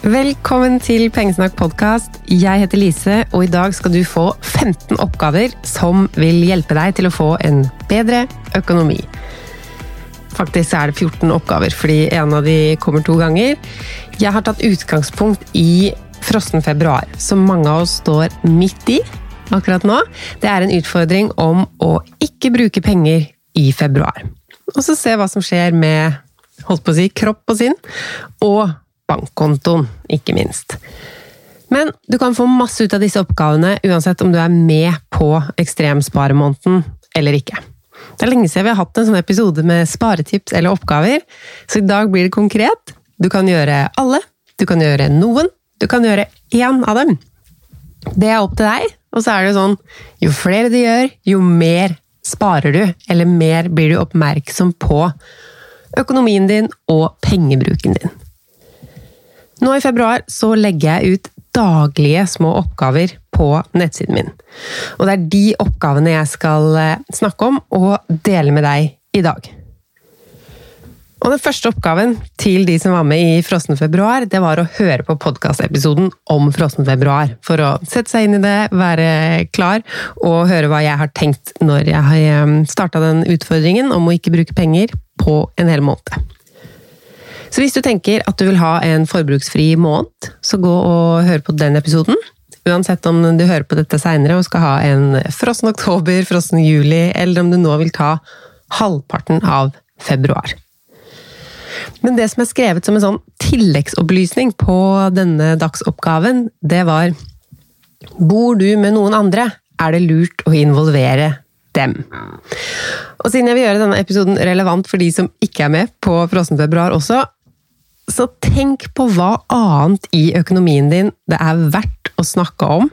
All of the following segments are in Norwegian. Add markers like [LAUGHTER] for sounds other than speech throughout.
Velkommen til Pengesnakk podkast. Jeg heter Lise, og i dag skal du få 15 oppgaver som vil hjelpe deg til å få en bedre økonomi. Faktisk er det 14 oppgaver, fordi en av de kommer to ganger. Jeg har tatt utgangspunkt i frossen februar, som mange av oss står midt i akkurat nå. Det er en utfordring om å ikke bruke penger i februar. Og så se hva som skjer med holdt på å si, kropp og sinn, og bankkontoen, ikke minst. Men du kan få masse ut av disse oppgavene uansett om du er med på ekstremsparemåneden eller ikke. Det er lenge siden vi har hatt en sånn episode med sparetips eller oppgaver, så i dag blir det konkret. Du kan gjøre alle, du kan gjøre noen, du kan gjøre én av dem. Det er opp til deg, og så er det sånn jo flere du gjør, jo mer sparer du, eller mer blir du oppmerksom på økonomien din og pengebruken din. Nå i februar så legger jeg ut daglige små oppgaver på nettsiden min. Og det er de oppgavene jeg skal eh, snakke om og dele med deg i dag. Og Den første oppgaven til de som var med i Frossen februar, det var å høre på podkastepisoden om Frossen februar. For å sette seg inn i det, være klar og høre hva jeg har tenkt når jeg har eh, starta den utfordringen om å ikke bruke penger på en hel måned. Så hvis du tenker at du vil ha en forbruksfri måned, så gå og hør på den episoden. Uansett om du hører på dette seinere og skal ha en frossen oktober, frossen juli, eller om du nå vil ta halvparten av februar. Men det som er skrevet som en sånn tilleggsopplysning på denne dagsoppgaven, det var Bor du med noen andre, er det lurt å involvere dem. Og siden jeg vil gjøre denne episoden relevant for de som ikke er med på Frossen februar også, så tenk på hva annet i økonomien din det er verdt å snakke om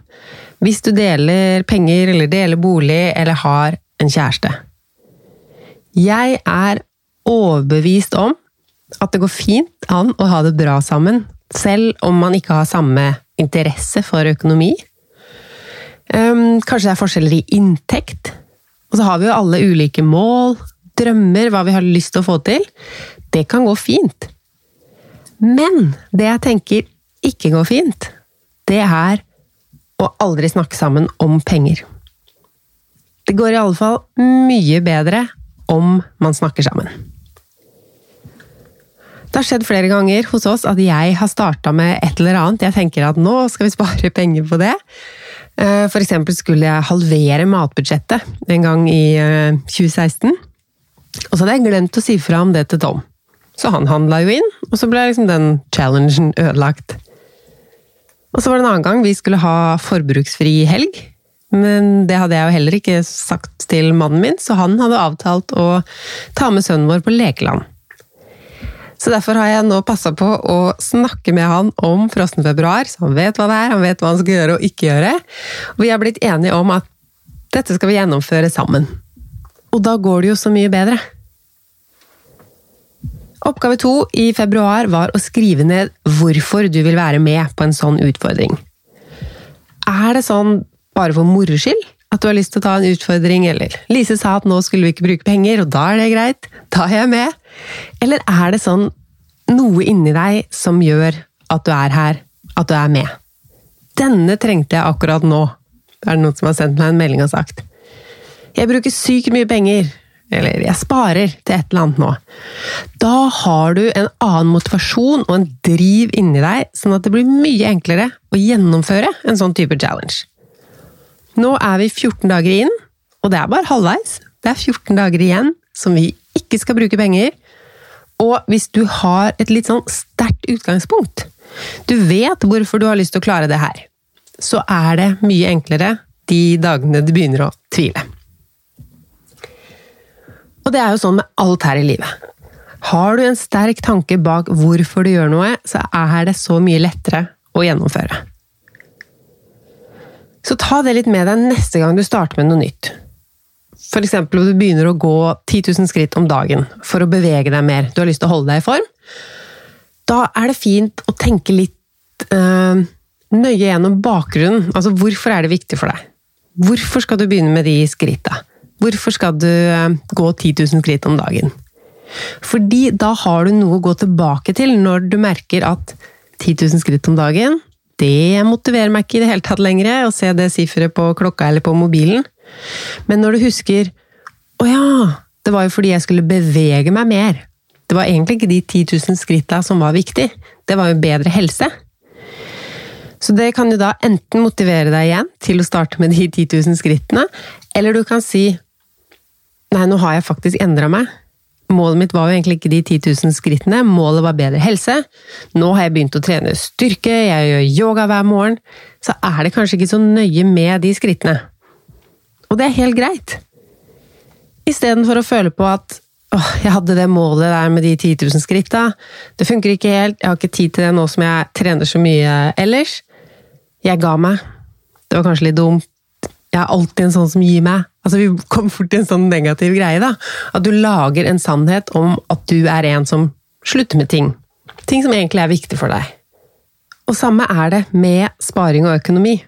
hvis du deler penger eller deler bolig eller har en kjæreste. Jeg er overbevist om at det går fint an å ha det bra sammen, selv om man ikke har samme interesse for økonomi. Um, kanskje det er forskjeller i inntekt. Og så har vi jo alle ulike mål, drømmer, hva vi har lyst til å få til. Det kan gå fint. Men det jeg tenker ikke går fint, det er å aldri snakke sammen om penger. Det går i alle fall mye bedre om man snakker sammen. Det har skjedd flere ganger hos oss at jeg har starta med et eller annet. Jeg tenker at nå skal vi spare penger på det. Eh, for eksempel skulle jeg halvere matbudsjettet en gang i 2016. Eh, Og så hadde jeg glemt å si fra om det til Tom. Så han handla jo inn, og så ble liksom den challengen ødelagt. Og så var det en annen gang vi skulle ha forbruksfri helg. Men det hadde jeg jo heller ikke sagt til mannen min, så han hadde avtalt å ta med sønnen vår på lekeland. Så derfor har jeg nå passa på å snakke med han om frossen februar, så han vet hva det er, han vet hva han skal gjøre og ikke gjøre. Og vi har blitt enige om at dette skal vi gjennomføre sammen. Og da går det jo så mye bedre. Oppgave to i februar var å skrive ned hvorfor du vil være med på en sånn utfordring. Er det sånn bare for moro skyld at du har lyst til å ta en utfordring, eller Lise sa at nå skulle vi ikke bruke penger, og da er det greit, da er jeg med? Eller er det sånn noe inni deg som gjør at du er her, at du er med? Denne trengte jeg akkurat nå, er det noen som har sendt meg en melding og sagt. Jeg bruker sykt mye penger, eller jeg sparer til et eller annet nå. Da har du en annen motivasjon og en driv inni deg, sånn at det blir mye enklere å gjennomføre en sånn type challenge. Nå er vi 14 dager inn, og det er bare halvveis. Det er 14 dager igjen som vi ikke skal bruke penger. Og hvis du har et litt sånn sterkt utgangspunkt, du vet hvorfor du har lyst til å klare det her, så er det mye enklere de dagene du begynner å tvile. Og det er jo sånn med alt her i livet. Har du en sterk tanke bak hvorfor du gjør noe, så er det så mye lettere å gjennomføre. Så ta det litt med deg neste gang du starter med noe nytt. Eksempel om du begynner å gå 10 000 skritt om dagen for å bevege deg mer, du har lyst til å holde deg i form. Da er det fint å tenke litt øh, nøye gjennom bakgrunnen. Altså hvorfor er det viktig for deg? Hvorfor skal du begynne med de skritta? Hvorfor skal du eh, gå 10 000 skritt om dagen? Fordi da har du noe å gå tilbake til når du merker at 10 000 skritt om dagen, det motiverer meg ikke i det hele tatt lenger å se det sifferet på klokka eller på mobilen. Men når du husker Å ja, det var jo fordi jeg skulle bevege meg mer. Det var egentlig ikke de 10 000 skritta som var viktig, det var jo bedre helse. Så det kan jo da enten motivere deg igjen til å starte med de 10 000 skrittene, eller du kan si Nei, nå har jeg faktisk endra meg. Målet mitt var jo egentlig ikke de 10 000 skrittene, målet var bedre helse. Nå har jeg begynt å trene styrke, jeg gjør yoga hver morgen. Så er det kanskje ikke så nøye med de skrittene. Og det er helt greit. Istedenfor å føle på at åh, jeg hadde det målet der med de 10 000 skritta, det funker ikke helt, jeg har ikke tid til det nå som jeg trener så mye ellers. Jeg ga meg. Det var kanskje litt dumt. Jeg er alltid en sånn som gir meg. Altså, Vi kommer fort til en sånn negativ greie. da. At du lager en sannhet om at du er en som slutter med ting. Ting som egentlig er viktig for deg. Og samme er det med sparing og økonomi.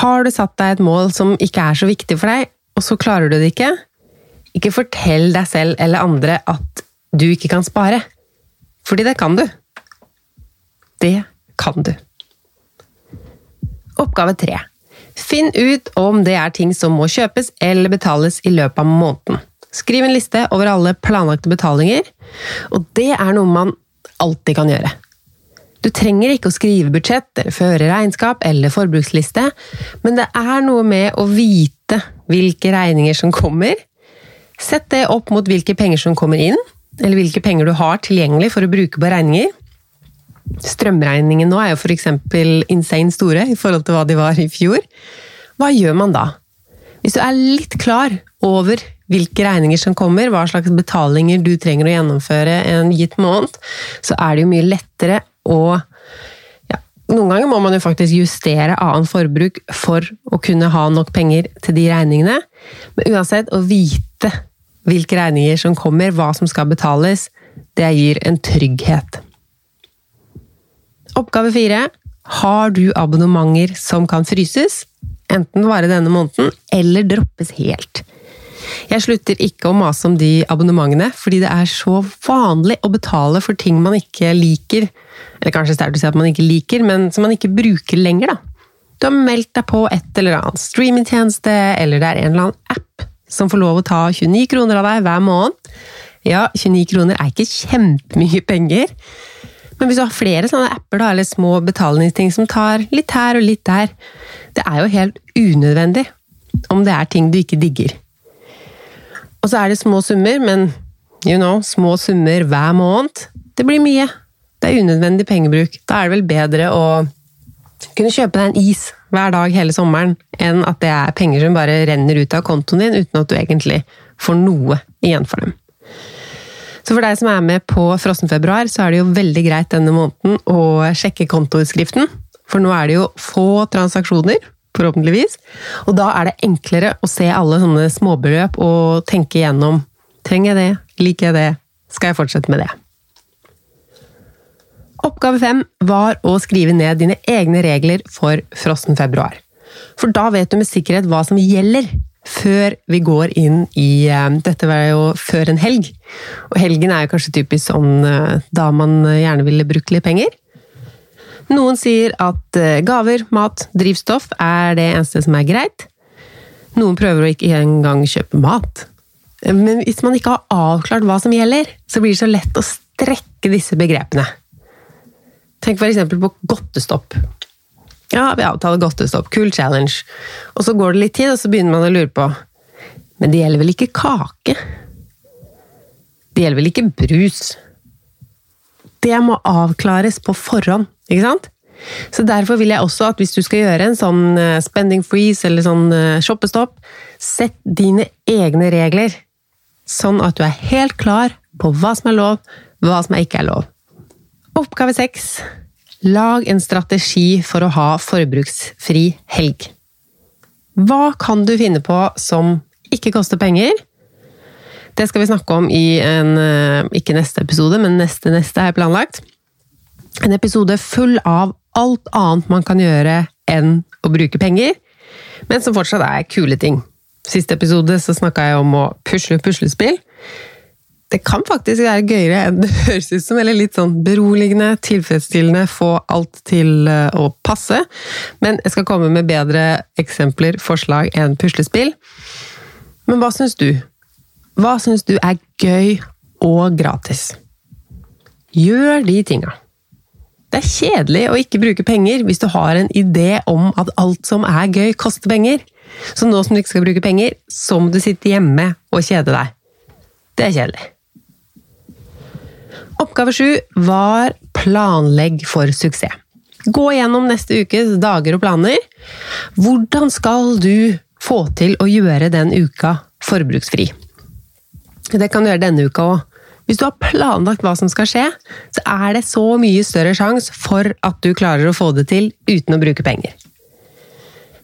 Har du satt deg et mål som ikke er så viktig for deg, og så klarer du det ikke, ikke fortell deg selv eller andre at du ikke kan spare. Fordi det kan du. Det kan du. Oppgave tre. Finn ut om det er ting som må kjøpes eller betales i løpet av måneden. Skriv en liste over alle planlagte betalinger, og det er noe man alltid kan gjøre. Du trenger ikke å skrive budsjett eller føre regnskap eller forbruksliste, men det er noe med å vite hvilke regninger som kommer. Sett det opp mot hvilke penger som kommer inn, eller hvilke penger du har tilgjengelig for å bruke på regninger. Strømregningen nå er jo f.eks. insane store i forhold til hva de var i fjor. Hva gjør man da? Hvis du er litt klar over hvilke regninger som kommer, hva slags betalinger du trenger å gjennomføre en gitt måned, så er det jo mye lettere å ja, Noen ganger må man jo faktisk justere annen forbruk for å kunne ha nok penger til de regningene, men uansett, å vite hvilke regninger som kommer, hva som skal betales, det gir en trygghet. Oppgave fire. Har du abonnementer som kan fryses? Enten vare denne måneden, eller droppes helt. Jeg slutter ikke å mase om de abonnementene, fordi det er så vanlig å betale for ting man ikke liker. Eller kanskje sterkt å si at man ikke liker, men som man ikke bruker lenger, da. Du har meldt deg på et eller annet streamingtjeneste, eller det er en eller annen app som får lov å ta 29 kroner av deg hver måned. Ja, 29 kroner er ikke kjempemye penger, men hvis du har flere sånne apper da, eller små betalingsting som tar litt her og litt der, det er jo helt unødvendig om det er ting du ikke digger. Og så er det små summer, men you know, små summer hver måned, det blir mye. Det er unødvendig pengebruk. Da er det vel bedre å kunne kjøpe deg en is hver dag hele sommeren, enn at det er penger som bare renner ut av kontoen din uten at du egentlig får noe igjen for dem. Så for deg som er med på frossenfebruar, så er det jo veldig greit denne måneden å sjekke kontoutskriften. For nå er det jo få transaksjoner, forhåpentligvis. Og da er det enklere å se alle sånne småbeløp og tenke igjennom Trenger jeg det? Liker jeg det? Skal jeg fortsette med det? Oppgave fem var å skrive ned dine egne regler for frossen februar. For da vet du med sikkerhet hva som gjelder før vi går inn i eh, Dette var jo før en helg, og helgen er jo kanskje typisk sånn eh, da man gjerne ville brukt litt penger. Noen sier at eh, gaver, mat, drivstoff er det eneste som er greit. Noen prøver å ikke engang kjøpe mat. Men hvis man ikke har avklart hva som gjelder, så blir det så lett å strekke disse begrepene. Tenk eksempel på godtestopp. Ja, vi avtaler godtestopp. Cool challenge. Og så går det litt tid, og så begynner man å lure på Men det gjelder vel ikke kake? Det gjelder vel ikke brus? Det må avklares på forhånd, ikke sant? Så derfor vil jeg også at hvis du skal gjøre en sånn eh, spending freeze eller sånn eh, shoppestopp, sett dine egne regler, sånn at du er helt klar på hva som er lov, hva som ikke er lov. Oppgave seks Lag en strategi for å ha forbruksfri helg. Hva kan du finne på som ikke koster penger? Det skal vi snakke om i en eh, ikke neste episode, men neste neste er planlagt. En episode full av alt annet man kan gjøre enn å bruke penger, men som fortsatt er kule ting. Siste episode så snakka jeg om å pusle puslespill. Det kan faktisk være gøyere enn det høres ut som, eller litt sånn beroligende, tilfredsstillende, få alt til eh, å passe. Men jeg skal komme med bedre eksempler, forslag enn puslespill. Men hva syns du? Hva syns du er gøy og gratis? Gjør de tinga. Det er kjedelig å ikke bruke penger hvis du har en idé om at alt som er gøy, koster penger. Så nå som du ikke skal bruke penger, så må du sitte hjemme og kjede deg. Det er kjedelig. Oppgave sju var planlegg for suksess. Gå gjennom neste ukes dager og planer. Hvordan skal du få til å gjøre den uka forbruksfri? Det kan du gjøre denne uka òg. Hvis du har planlagt hva som skal skje, så er det så mye større sjanse for at du klarer å få det til uten å bruke penger.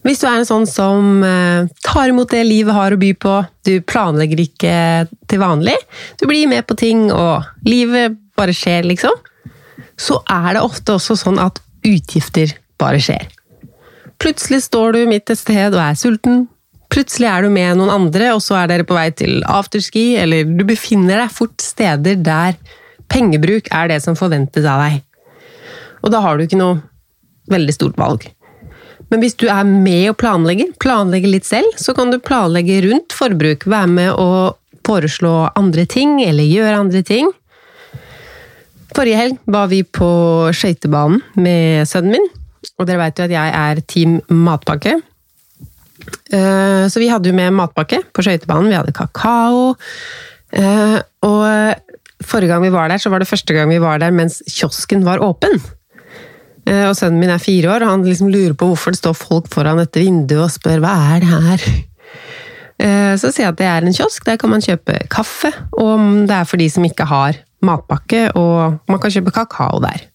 Hvis du er en sånn som eh, tar imot det livet har å by på, du planlegger ikke til vanlig, du blir med på ting og livet bare skjer, liksom, så er det ofte også sånn at utgifter bare skjer. Plutselig står du midt et sted og er sulten, Plutselig er du med noen andre, og så er dere på vei til afterski, eller du befinner deg fort steder der pengebruk er det som forventes av deg. Og da har du ikke noe veldig stort valg. Men hvis du er med og planlegger, planlegger litt selv, så kan du planlegge rundt forbruk. Være med å foreslå andre ting, eller gjøre andre ting. Forrige helg var vi på skøytebanen med sønnen min. Og dere vet jo at jeg er team matpakke. Eh, så vi hadde jo med matpakke på skøytebanen. Vi hadde kakao. Eh, og forrige gang vi var der, så var det første gang vi var der mens kiosken var åpen. Eh, og sønnen min er fire år, og han liksom lurer på hvorfor det står folk foran dette vinduet og spør hva er det her. Så sier jeg at det er en kiosk, der kan man kjøpe kaffe, og det er for de som ikke har matpakke, og man kan kjøpe kakao der.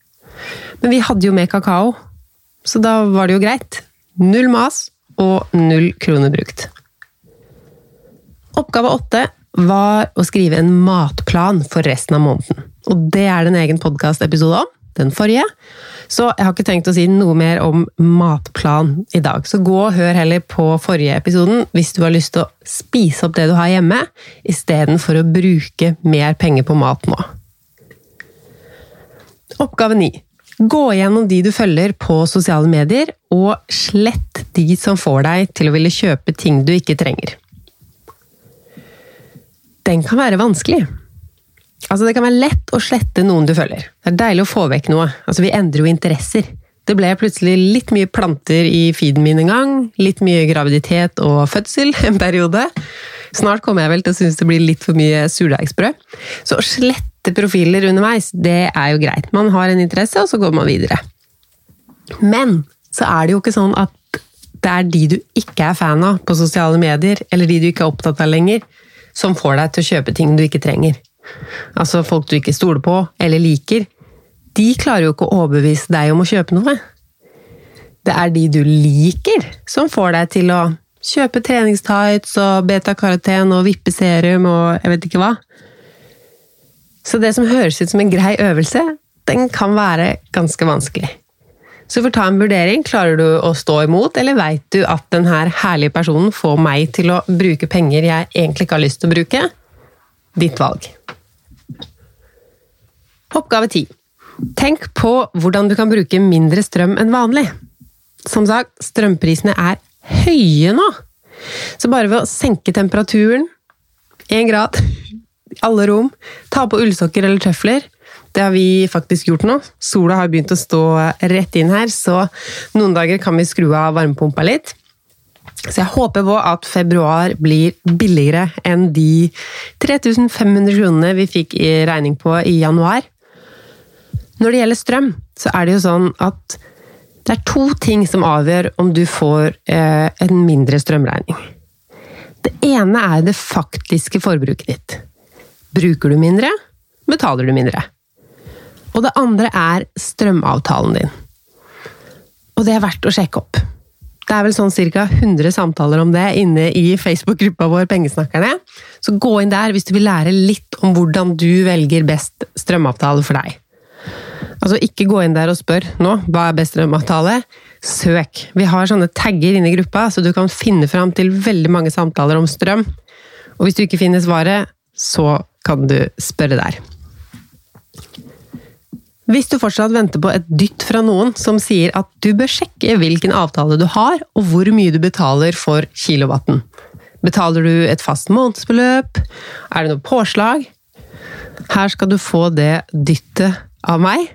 Men vi hadde jo med kakao, så da var det jo greit. Null mas, og null kroner brukt. Oppgave åtte var å skrive en matplan for resten av måneden. Og det er det en egen podkastepisode om, den forrige. Så jeg har ikke tenkt å si noe mer om matplan i dag. Så gå og hør heller på forrige episoden hvis du har lyst til å spise opp det du har hjemme, istedenfor å bruke mer penger på mat nå. Oppgave ni. Gå gjennom de du følger på sosiale medier, og slett de som får deg til å ville kjøpe ting du ikke trenger. Den kan være vanskelig. Altså, det kan være lett å slette noen du følger. Det er deilig å få vekk noe. Altså, vi endrer jo interesser. Det ble plutselig litt mye planter i feeden min en gang. Litt mye graviditet og fødsel [LAUGHS] en periode. Snart kommer jeg vel til å synes det blir litt for mye surdeigsbrød. Så å slette profiler underveis, det er jo greit. Man har en interesse, og så går man videre. Men så er det jo ikke sånn at det er de du ikke er fan av på sosiale medier, eller de du ikke er opptatt av lenger, som får deg til å kjøpe ting du ikke trenger. Altså folk du ikke stoler på eller liker. De klarer jo ikke å overbevise deg om å kjøpe noe. Det er de du liker, som får deg til å Kjøpe treningstights og betakaroten og vippeserum og jeg vet ikke hva. Så det som høres ut som en grei øvelse, den kan være ganske vanskelig. Så for å ta en vurdering, klarer du å stå imot, eller veit du at denne herlige personen får meg til å bruke penger jeg egentlig ikke har lyst til å bruke? Ditt valg. Oppgave ti. Tenk på hvordan du kan bruke mindre strøm enn vanlig. Som sagt, strømprisene er høye nå. Så bare ved å senke temperaturen én grad i alle rom, ta på ullsokker eller tøfler det har vi faktisk gjort nå. Sola har begynt å stå rett inn her, så noen dager kan vi skru av varmepumpa litt. Så jeg håper på at februar blir billigere enn de 3500 kronene vi fikk i regning på i januar. Når det gjelder strøm, så er det jo sånn at det er to ting som avgjør om du får eh, en mindre strømregning. Det ene er det faktiske forbruket ditt. Bruker du mindre, betaler du mindre. Og det andre er strømavtalen din. Og det er verdt å sjekke opp. Det er vel sånn ca. 100 samtaler om det inne i Facebook-gruppa vår Pengesnakkerne. Så gå inn der hvis du vil lære litt om hvordan du velger best strømavtale for deg. Altså, ikke gå inn der og spør nå hva er best strømavtale. Søk! Vi har sånne tagger inne i gruppa, så du kan finne fram til veldig mange samtaler om strøm. Og hvis du ikke finner svaret, så kan du spørre der. Hvis du fortsatt venter på et dytt fra noen som sier at du bør sjekke hvilken avtale du har, og hvor mye du betaler for kilowatten. Betaler du et fast månedsbeløp? Er det noe påslag? Her skal du få det dyttet av meg.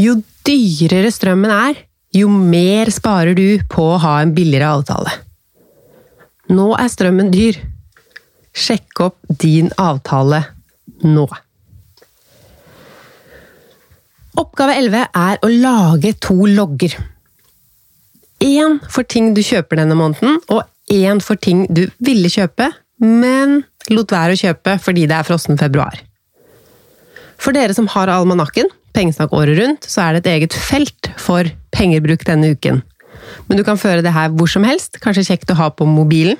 Jo dyrere strømmen er, jo mer sparer du på å ha en billigere avtale. Nå er strømmen dyr. Sjekk opp din avtale nå. Oppgave 11 er å lage to logger. Én for ting du kjøper denne måneden, og én for ting du ville kjøpe, men lot være å kjøpe fordi det er frossen februar. For dere som har almanakken, Pengesnakk året rundt, så er det et eget felt for pengebruk denne uken. Men du kan føre det her hvor som helst, kanskje kjekt å ha på mobilen.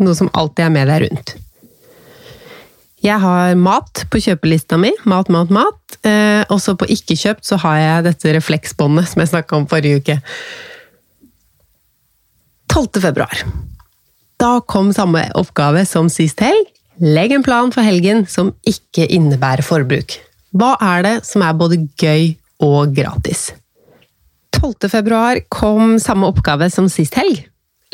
Noe som alltid er med deg rundt. Jeg har mat på kjøpelista mi. Mat, mat, mat. Eh, også på ikke kjøpt så har jeg dette refleksbåndet som jeg snakka om forrige uke. 12. februar. Da kom samme oppgave som sist helg. Legg en plan for helgen som ikke innebærer forbruk. Hva er det som er både gøy og gratis? 12. februar kom samme oppgave som sist helg.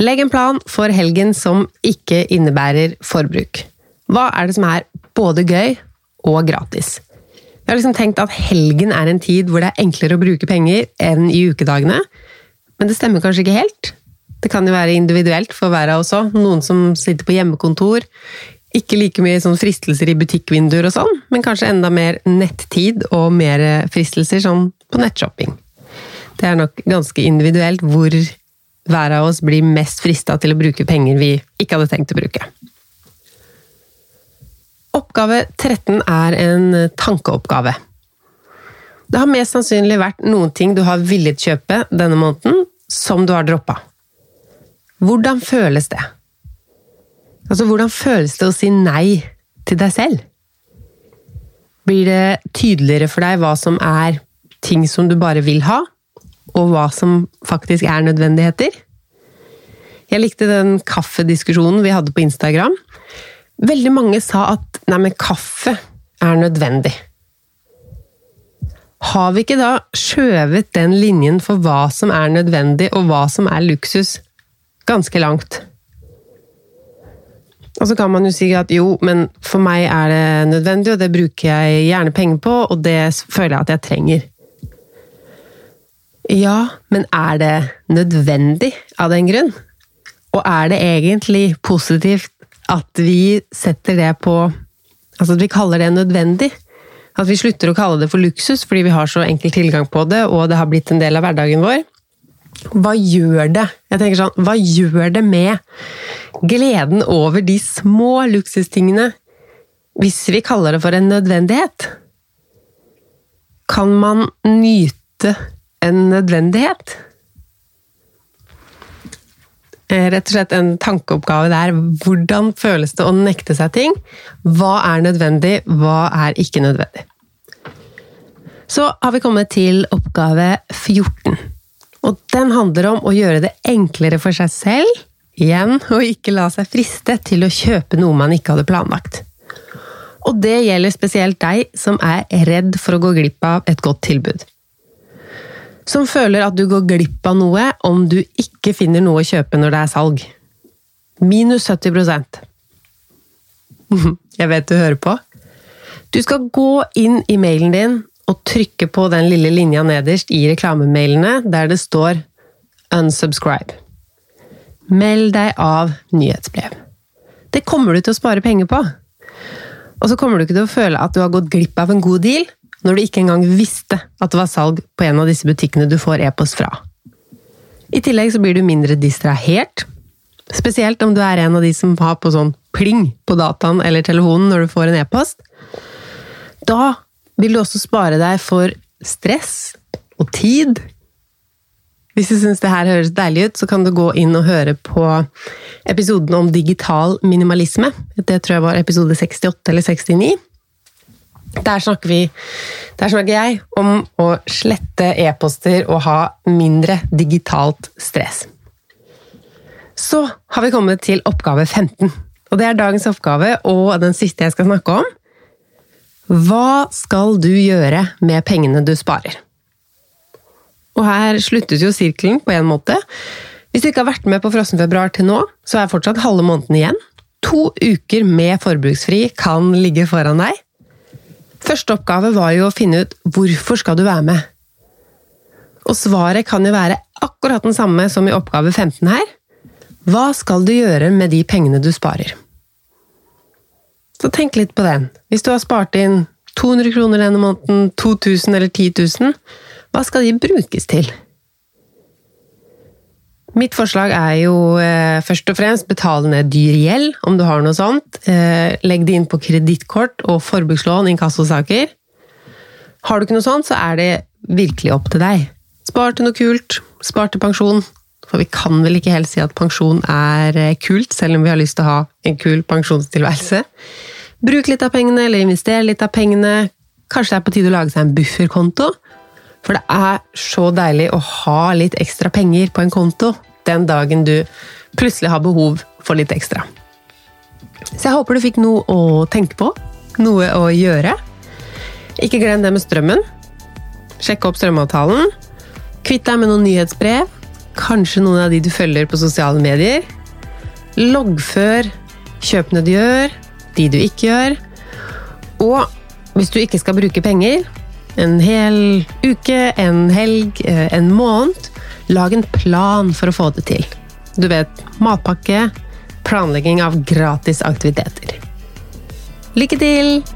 Legg en plan for helgen som ikke innebærer forbruk. Hva er det som er både gøy og gratis? Jeg har liksom tenkt at helgen er en tid hvor det er enklere å bruke penger enn i ukedagene. Men det stemmer kanskje ikke helt. Det kan jo være individuelt for hver av oss òg. Noen som sitter på hjemmekontor. Ikke like mye sånn fristelser i butikkvinduer og sånn, men kanskje enda mer nettid og mer fristelser sånn på nettshopping. Det er nok ganske individuelt hvor hver av oss blir mest frista til å bruke penger vi ikke hadde tenkt å bruke. Oppgave 13 er en tankeoppgave. Det har mest sannsynlig vært noen ting du har villet kjøpe denne måneden, som du har droppa. Hvordan føles det? Altså, hvordan føles det å si nei til deg selv? Blir det tydeligere for deg hva som er ting som du bare vil ha, og hva som faktisk er nødvendigheter? Jeg likte den kaffediskusjonen vi hadde på Instagram. Veldig mange sa at nei, men kaffe er nødvendig. Har vi ikke da skjøvet den linjen for hva som er nødvendig og hva som er luksus, ganske langt? Og så kan man jo si at jo, men for meg er det nødvendig, og det bruker jeg gjerne penger på, og det føler jeg at jeg trenger. Ja, men er det nødvendig av den grunn? Og er det egentlig positivt at vi setter det på Altså at vi kaller det nødvendig? At vi slutter å kalle det for luksus fordi vi har så enkel tilgang på det, og det har blitt en del av hverdagen vår? Hva gjør det? Jeg tenker sånn, hva gjør det med gleden over de små luksustingene hvis vi kaller det for en nødvendighet? Kan man nyte en nødvendighet? Eh, rett og slett en tankeoppgave der. Hvordan føles det å nekte seg ting? Hva er nødvendig, hva er ikke nødvendig? Så har vi kommet til oppgave 14. Og den handler om å gjøre det enklere for seg selv, igjen, og ikke la seg friste til å kjøpe noe man ikke hadde planlagt. Og det gjelder spesielt deg som er redd for å gå glipp av et godt tilbud som føler at du går glipp av noe om du ikke finner noe å kjøpe når det er salg. Minus 70% [LAUGHS] Jeg vet du hører på. Du skal gå inn i mailen din og trykke på den lille linja nederst i reklamemailene der det står 'unsubscribe'. Meld deg av nyhetsbrev. Det kommer du til å spare penger på. Og så kommer du ikke til å føle at du har gått glipp av en god deal, når du ikke engang visste at det var salg på en av disse butikkene du får e-post fra. I tillegg så blir du mindre distrahert, spesielt om du er en av de som har på sånn pling på dataen eller telefonen når du får en e-post. Da vil du også spare deg for stress og tid. Hvis du syns det her høres deilig ut, så kan du gå inn og høre på episoden om digital minimalisme. Det tror jeg var episode 68 eller 69. Der snakker, vi, der snakker jeg om å slette e-poster og ha mindre digitalt stress. Så har vi kommet til oppgave 15. Og det er dagens oppgave, og den siste jeg skal snakke om. Hva skal du gjøre med pengene du sparer? Og her sluttet jo sirkelen på en måte. Hvis du ikke har vært med på frossenfebruar til nå, så er fortsatt halve måneden igjen. To uker med forbruksfri kan ligge foran deg. Første oppgave var jo å finne ut hvorfor skal du være med. Og svaret kan jo være akkurat den samme som i oppgave 15 her. Hva skal du gjøre med de pengene du sparer? Så tenk litt på den. Hvis du har spart inn 200 kroner denne måneden, 2000 eller 10 000, hva skal de brukes til? Mitt forslag er jo eh, først og fremst betale ned dyr gjeld, om du har noe sånt. Eh, legg det inn på kredittkort og forbrukslån, inkassosaker. Har du ikke noe sånt, så er det virkelig opp til deg. Spar til noe kult, spar til pensjon. For vi kan vel ikke helt si at pensjon er eh, kult, selv om vi har lyst til å ha en kul pensjonstilværelse. Bruk litt av pengene, eller invester litt av pengene. Kanskje det er på tide å lage seg en bufferkonto? For det er så deilig å ha litt ekstra penger på en konto den dagen du plutselig har behov for litt ekstra. Så jeg håper du fikk noe å tenke på, noe å gjøre. Ikke glem det med strømmen. Sjekk opp strømavtalen. Kvitt deg med noen nyhetsbrev. Kanskje noen av de du følger på sosiale medier. Loggfør kjøpene du gjør, de du ikke gjør. Og hvis du ikke skal bruke penger, en hel uke, en helg, eh, en måned. Lag en plan for å få det til. Du vet matpakke, planlegging av gratis aktiviteter. Lykke til!